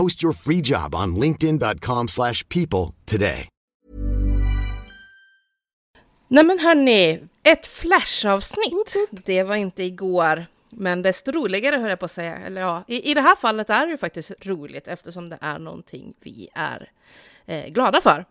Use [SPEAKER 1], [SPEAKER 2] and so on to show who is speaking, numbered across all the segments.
[SPEAKER 1] Post your free job on linkedin.com slash people today.
[SPEAKER 2] Nej men hörni, ett flashavsnitt. Det var inte igår, men desto roligare höll jag på att säga. Eller ja, i, i det här fallet är det ju faktiskt roligt eftersom det är någonting vi är eh, glada för.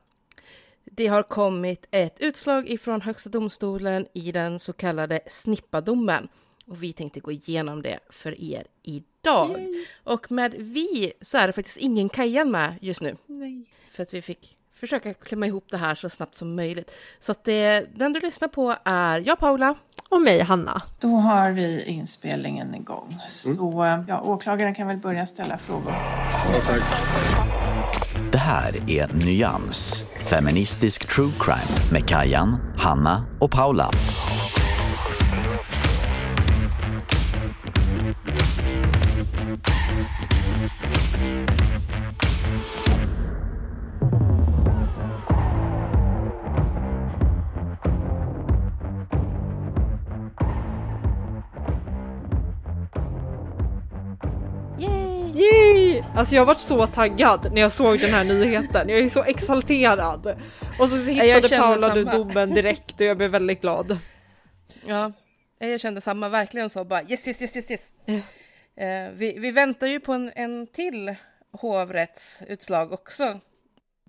[SPEAKER 2] Det har kommit ett utslag ifrån Högsta domstolen i den så kallade snippadomen. Och vi tänkte gå igenom det för er idag. Och med vi så är det faktiskt ingen Kajan med just nu.
[SPEAKER 3] Nej.
[SPEAKER 2] För att vi fick försöka klämma ihop det här så snabbt som möjligt. Så att det, den du lyssnar på är jag Paula.
[SPEAKER 3] Och mig, Hanna.
[SPEAKER 4] Då har vi inspelningen igång. Så ja, åklagaren kan väl börja ställa frågor.
[SPEAKER 5] Det här är Nyans, feministisk true crime med Kajan, Hanna och Paula.
[SPEAKER 3] Alltså jag varit så taggad när jag såg den här nyheten. Jag är så exalterad. Och så, så hittade Paula du
[SPEAKER 2] samma.
[SPEAKER 3] domen direkt och jag blev väldigt glad.
[SPEAKER 2] Ja, jag kände samma, verkligen så bara yes, yes, yes, yes, yes. Eh, vi, vi väntar ju på en, en till hovrättsutslag också.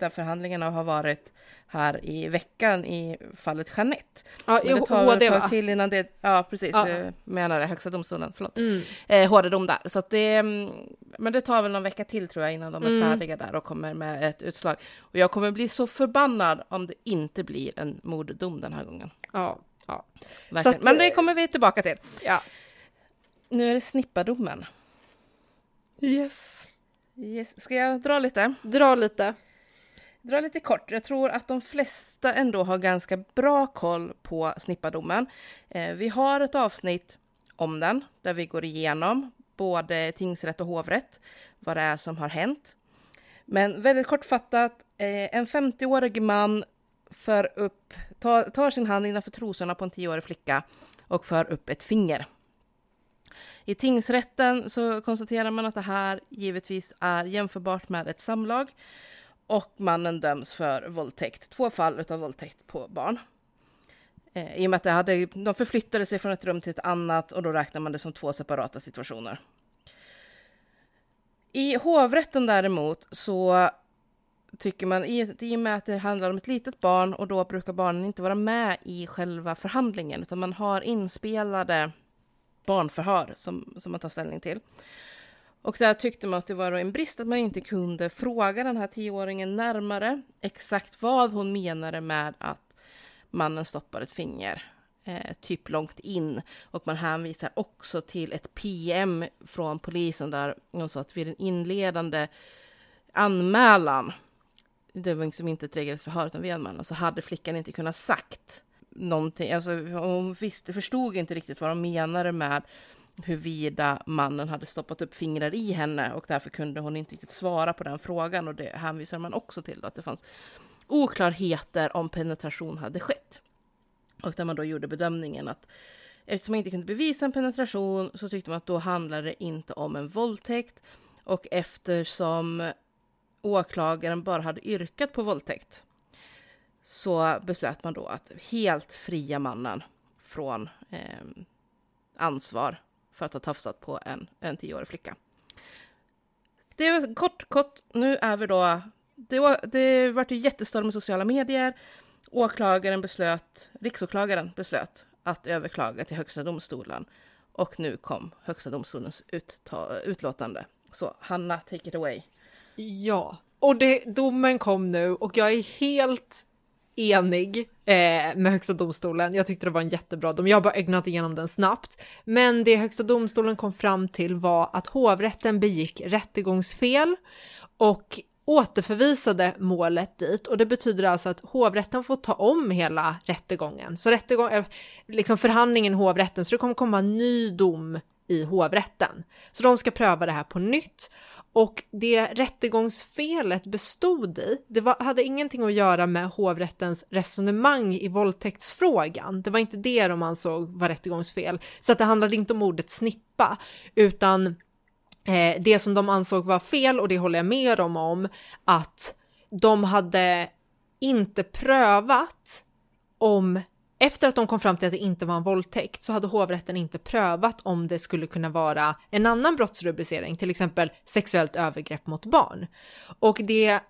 [SPEAKER 2] Där förhandlingarna har varit här i veckan i fallet Jeanette.
[SPEAKER 3] Ja,
[SPEAKER 2] Men det tar
[SPEAKER 3] HD
[SPEAKER 2] tag till innan det, ja precis,
[SPEAKER 3] Ja.
[SPEAKER 2] ja. menar det, Högsta domstolen, förlåt.
[SPEAKER 3] Mm.
[SPEAKER 2] Eh, HD-dom där. Så att det, mm, men det tar väl någon vecka till tror jag innan de är
[SPEAKER 3] Mm.
[SPEAKER 2] färdiga där och kommer med ett utslag. Och jag kommer bli så förbannad om det inte blir en morddom den här gången.
[SPEAKER 3] Ja, ja.
[SPEAKER 2] Verkligen.
[SPEAKER 3] att,
[SPEAKER 2] men det
[SPEAKER 3] eh,
[SPEAKER 2] kommer vi tillbaka till.
[SPEAKER 3] ja.
[SPEAKER 2] Nu är det snippadomen.
[SPEAKER 3] Yes.
[SPEAKER 2] Yes. Ska jag dra lite?
[SPEAKER 3] Dra lite.
[SPEAKER 2] Dra lite kort. Jag tror att de flesta ändå har ganska bra koll på snippadomen. Eh, vi har ett avsnitt om den där vi går igenom både tingsrätt och hovrätt, vad det är som har hänt. Men väldigt kortfattat, eh, en 50-årig man för upp, tar, tar sin hand innanför trosorna på en 10-årig flicka och för upp ett finger. I tingsrätten så konstaterar man att det här givetvis är jämförbart med ett samlag och mannen döms för våldtäkt. Två fall av våldtäkt på barn. Eh, I och med att det hade, de förflyttade sig från ett rum till ett annat och då räknar man det som två separata situationer. I hovrätten däremot så tycker man, i, i och med att det handlar om ett litet barn och då brukar barnen inte vara med i själva förhandlingen utan man har inspelade barnförhör som, som man tar ställning till. Och där tyckte man att det var en brist att man inte kunde fråga den här tioåringen närmare exakt vad hon menade med att mannen stoppar ett finger eh, typ långt in. Och man hänvisar också till ett PM från polisen där hon sa att vid den inledande anmälan, det var liksom inte ett regelrätt förhör utan vid anmälan, så hade flickan inte kunnat sagt någonting. Alltså, hon visste, förstod inte riktigt vad de menade med huruvida mannen hade stoppat upp fingrar i henne och därför kunde hon inte riktigt svara på den frågan. Och det hänvisar man också till då, att det fanns oklarheter om penetration hade skett. Och där man då gjorde bedömningen att eftersom man inte kunde bevisa en penetration så tyckte man att då handlade det inte om en våldtäkt. Och eftersom åklagaren bara hade yrkat på våldtäkt så beslöt man då att helt fria mannen från eh, ansvar för att ha tafsat på en, en tioårig flicka. Det var kort, kort. Nu är vi då... Det, var, det vart ju jättestorm i sociala medier. Åklagaren beslöt, riksåklagaren beslöt att överklaga till Högsta domstolen. Och nu kom Högsta domstolens utta, utlåtande. Så Hanna, take it away.
[SPEAKER 3] Ja, och det, domen kom nu och jag är helt enig eh, med Högsta domstolen. Jag tyckte det var en jättebra dom. Jag har bara ögnat igenom den snabbt. Men det Högsta domstolen kom fram till var att hovrätten begick rättegångsfel och återförvisade målet dit och det betyder alltså att hovrätten får ta om hela rättegången. Så rättegång, eh, liksom förhandlingen i hovrätten, så det kommer komma en ny dom i hovrätten. Så de ska pröva det här på nytt och det rättegångsfelet bestod i, det var, hade ingenting att göra med hovrättens resonemang i våldtäktsfrågan. Det var inte det de ansåg var rättegångsfel. Så att det handlade inte om ordet snippa, utan eh, det som de ansåg var fel, och det håller jag med dem om, att de hade inte prövat om efter att de kom fram till att det inte var en våldtäkt så hade hovrätten inte prövat om det skulle kunna vara en annan brottsrubricering, till exempel sexuellt övergrepp mot barn. Och det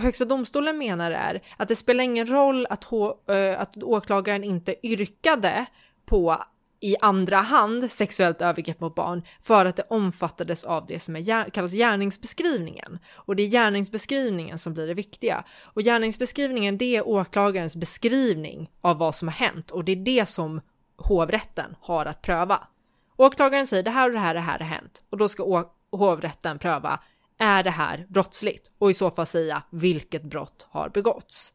[SPEAKER 3] Högsta domstolen menar är att det spelar ingen roll att, eh, att åklagaren inte yrkade på i andra hand sexuellt övergrepp mot barn för att det omfattades av det som är, kallas gärningsbeskrivningen. Och det är gärningsbeskrivningen som blir det viktiga. Och gärningsbeskrivningen det är åklagarens beskrivning av vad som har hänt och det är det som hovrätten har att pröva. Åklagaren säger det här och det här, det här har hänt och då ska hovrätten pröva är det här brottsligt och i så fall säga vilket brott har begåtts.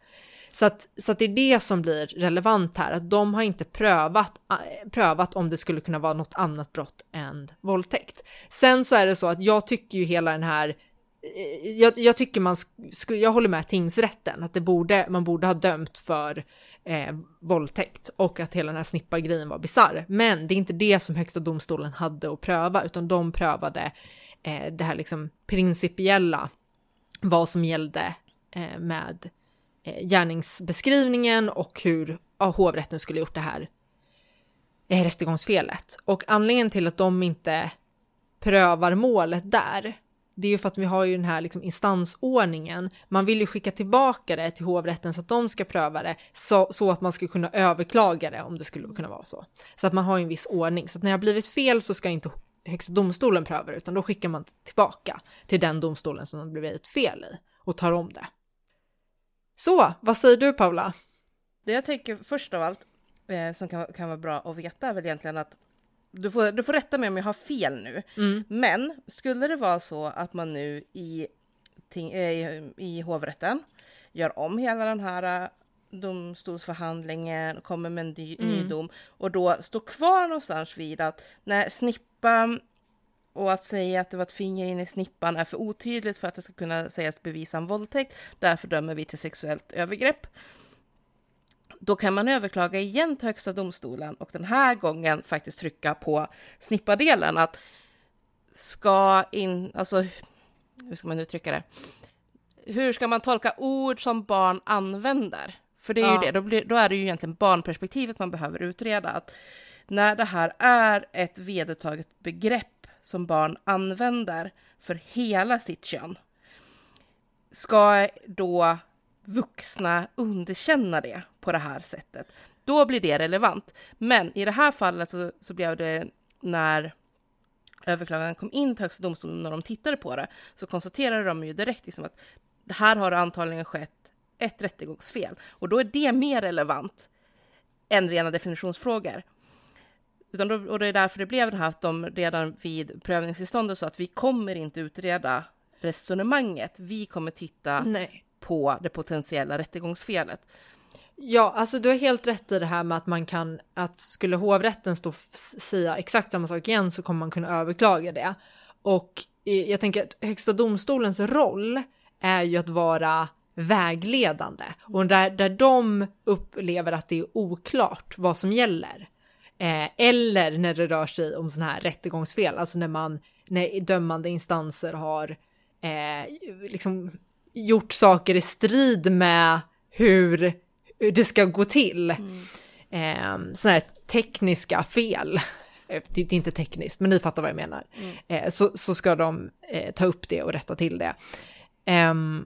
[SPEAKER 3] Så att, så att det är det som blir relevant här, att de har inte prövat, eh, prövat om det skulle kunna vara något annat brott än våldtäkt. Sen så är det så att jag tycker ju hela den här eh, jag, jag, tycker man, jag håller med tingsrätten, att det borde, man borde ha dömt för eh, våldtäkt och att hela den här snippa-grejen var bisarr. Men det är inte det som högsta domstolen hade att pröva, utan de prövade eh, det här liksom principiella, vad som gällde eh, med eh, Eh, gärningsbeskrivningen och hur ja, hovrätten skulle gjort det här eh, rättegångsfelet. Och anledningen till att de inte prövar målet där, det är ju för att vi har ju den här liksom instansordningen. Man vill ju skicka tillbaka det till hovrätten så att de ska pröva det så, så att man ska kunna överklaga det om det skulle kunna vara så. Så att man har ju en viss ordning. Så att när det har blivit fel så ska inte Högsta domstolen pröva det, utan då skickar man tillbaka till den domstolen som det blivit fel i och tar om det. Så, vad säger du Paula?
[SPEAKER 2] Det jag tänker först av allt, eh, som kan, kan vara bra att veta, är väl egentligen att du får, du får rätta mig om jag har fel nu. Mm. Men skulle det vara så att man nu i, ting, eh, i hovrätten gör om hela den här eh, domstolsförhandlingen, kommer med en ny, mm. ny dom och då står kvar någonstans vid att när snippa och att säga att det var ett finger in i snippan är för otydligt för att det ska kunna sägas bevisa en våldtäkt. Därför dömer vi till sexuellt övergrepp. Då kan man överklaga igen till Högsta domstolen och den här gången faktiskt trycka på snippadelen att ska in, alltså hur ska man uttrycka det? Hur ska man tolka ord som barn använder? För det är ja. ju det, då, blir, då är det ju egentligen barnperspektivet man behöver utreda. Att när det här är ett vedertaget begrepp som barn använder för hela sitt kön, ska då vuxna underkänna det på det här sättet? Då blir det relevant. Men i det här fallet så, så blev det när överklaganden kom in till Högsta domstolen när de tittade på det så konstaterade de ju direkt liksom att det här har antagligen skett ett rättegångsfel och då är det mer relevant än rena definitionsfrågor. Utan då, och det är därför det blev det här att de redan vid prövningstillståndet sa att vi kommer inte utreda resonemanget. Vi kommer titta Nej. på det potentiella rättegångsfelet.
[SPEAKER 3] Ja, alltså du har helt rätt i det här med att man kan, att skulle hovrätten stå säga exakt samma sak igen så kommer man kunna överklaga det. Och jag tänker att Högsta domstolens roll är ju att vara vägledande och där, där de upplever att det är oklart vad som gäller. Eh, eller när det rör sig om sådana här rättegångsfel, alltså när man, när dömande instanser har eh, liksom gjort saker i strid med hur, det ska gå till. Mm. Eh, sådana här tekniska fel. Eh, det är inte tekniskt, men ni fattar vad jag menar. Mm. Eh, så, så ska de ta upp det och rätta till det. Um,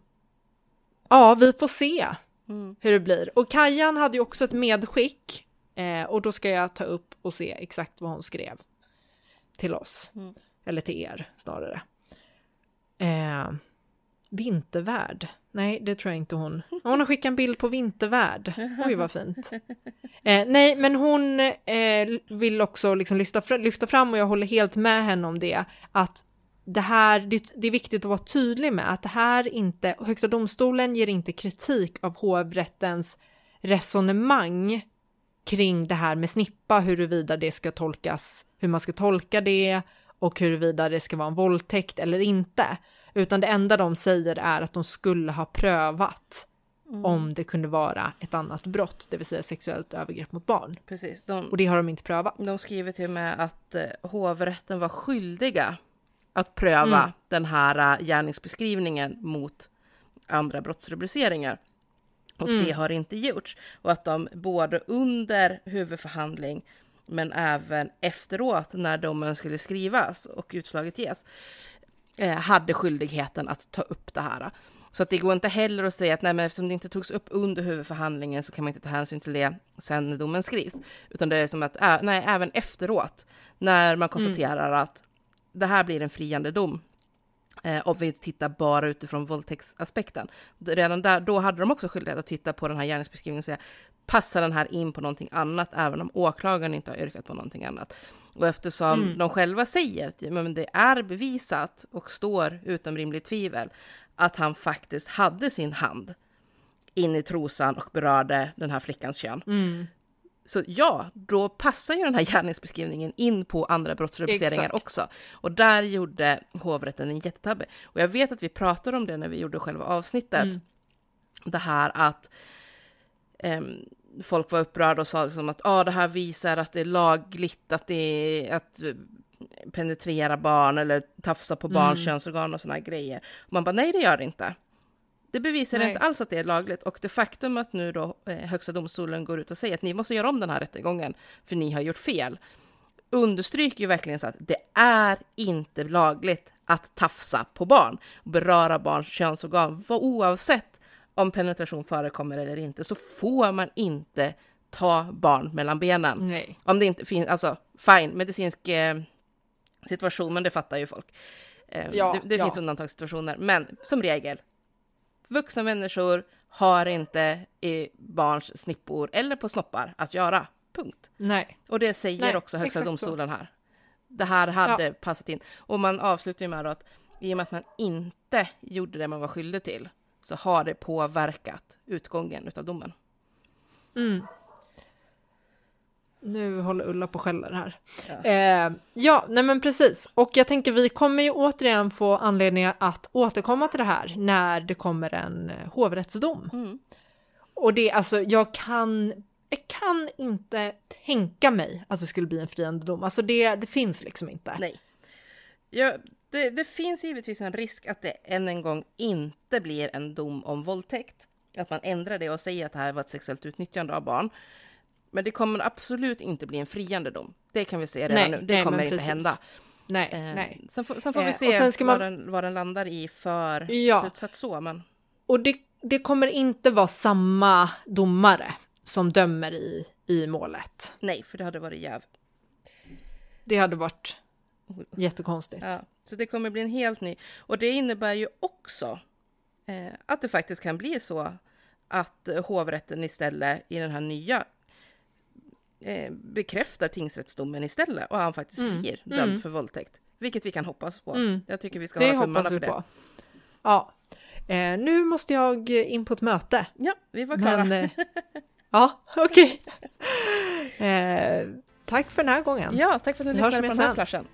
[SPEAKER 3] ja, vi får se mm. hur det blir. Och Kajan hade ju också ett medskick eh, och då ska jag ta upp och se exakt vad hon skrev till oss. Mm. Eller till er snarare. Eh, vintervärd. Nej, det tror jag inte hon. Hon har skickat en bild på vintervärd. Oj, vad fint. Eh, nej, men hon eh, vill också liksom lyfta, lyfta fram och jag håller helt med henne om det. Att det här, det, det, är viktigt att vara tydlig med att det här inte, Högsta domstolen ger inte kritik av hovrättens resonemang kring det här med snippa, huruvida det ska tolkas, hur man ska tolka det och huruvida det ska vara en våldtäkt eller inte. Utan det enda de säger är att de skulle ha prövat mm. om det kunde vara ett annat brott, det vill säga sexuellt övergrepp mot barn.
[SPEAKER 2] Precis. De,
[SPEAKER 3] och det har de inte prövat.
[SPEAKER 2] De skriver till och med att eh, hovrätten var skyldiga att pröva mm. den här uh, gärningsbeskrivningen mot andra brottsrubriceringar. Och mm. det har inte gjorts. Och att de både under huvudförhandling men även efteråt när domen skulle skrivas och utslaget ges eh, hade skyldigheten att ta upp det här. Så att det går inte heller att säga att nej, men eftersom det inte togs upp under huvudförhandlingen så kan man inte ta hänsyn till det sen när domen skrivs. Utan det är som att, nej, även efteråt, när man konstaterar mm. att det här blir en friande dom, eh, om vi tittar bara utifrån våldtäktsaspekten. Redan där, då hade de också skyldighet att titta på den här gärningsbeskrivningen och säga, passar den här in på någonting annat, även om åklagaren inte har yrkat på någonting annat. Och eftersom mm. de själva säger att men det är bevisat och står utom rimligt tvivel att han faktiskt hade sin hand in i trosan och berörde den här flickans kön. Mm. Så ja, då passar ju den här gärningsbeskrivningen in på andra brottsrubriceringar också. Och där gjorde hovrätten en jättetabbe. Och jag vet att vi pratade om det när vi gjorde själva avsnittet. Mm. Det här att um, folk var upprörda och sa liksom att ah, det här visar att det är lagligt att, det är, att penetrera barn eller tafsa på barns mm. könsorgan och sådana grejer. Och man bara nej, det gör det inte. Det bevisar nej. inte alls att det är lagligt och det faktum att nu då eh, Högsta domstolen går ut och säger att ni måste göra om den här rättegången för ni har gjort fel understryker ju verkligen så att det är inte lagligt att tafsa på barn och beröra barns könsorgan oavsett om penetration förekommer eller inte, så får man inte ta barn mellan benen.
[SPEAKER 3] Nej.
[SPEAKER 2] Om det inte finns, alltså fine, medicinsk eh, situation, men det fattar ju folk. Eh, ja, det, det ja. finns undantagssituationer, men som regel, vuxna människor har inte i barns snippor eller på snoppar att göra. Punkt.
[SPEAKER 3] Nej.
[SPEAKER 2] Och det säger Nej, också Högsta domstolen här. Det här hade ja. passat in. Och man avslutar ju med att i och med att man inte gjorde det man var skyldig till så har det påverkat utgången av domen.
[SPEAKER 3] Mm. Nu håller Ulla på och skäller här. Ja. Eh, ja, nej men precis. Och jag tänker vi kommer ju återigen få anledning att återkomma till det här när det kommer en eh, hovrättsdom. Mm. Och det, alltså jag kan, jag kan inte tänka mig att det skulle bli en friande dom. Alltså det, det finns liksom inte.
[SPEAKER 2] Nej. Jag det, det, finns givetvis en risk att det än en gång inte blir en dom om våldtäkt. Att man ändrar det och säger att det här var ett sexuellt utnyttjande av barn. Men det kommer absolut inte bli en friande dom. Det kan vi se redan nej, nu. Det nej, kommer inte hända.
[SPEAKER 3] Nej, eh, nej.
[SPEAKER 2] Sen, får, sen får vi se eh, vad, den, vad den landar i för ja. slutsats så. Men...
[SPEAKER 3] Och det, det kommer inte vara samma domare som dömer i, i målet.
[SPEAKER 2] Nej, för det hade varit jäv.
[SPEAKER 3] Det hade varit jättekonstigt.
[SPEAKER 2] Ja. Så det kommer bli en helt ny. Och det innebär ju också eh, att det faktiskt kan bli så att eh, hovrätten istället i den här nya eh, bekräftar tingsrättsdomen istället och han faktiskt mm. blir dömd mm. för våldtäkt. Vilket vi kan hoppas på. Mm. Jag tycker vi ska det hålla tummarna för det. På.
[SPEAKER 3] Ja. Eh, nu måste jag in på ett möte.
[SPEAKER 2] Ja, vi var klara. Men,
[SPEAKER 3] eh, ja, okej. Okay. Eh, tack för den här gången.
[SPEAKER 2] Ja, tack för att ni lyssnade på den här flashen.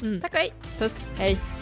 [SPEAKER 2] Mm. Tack och hej!
[SPEAKER 3] Puss, hej!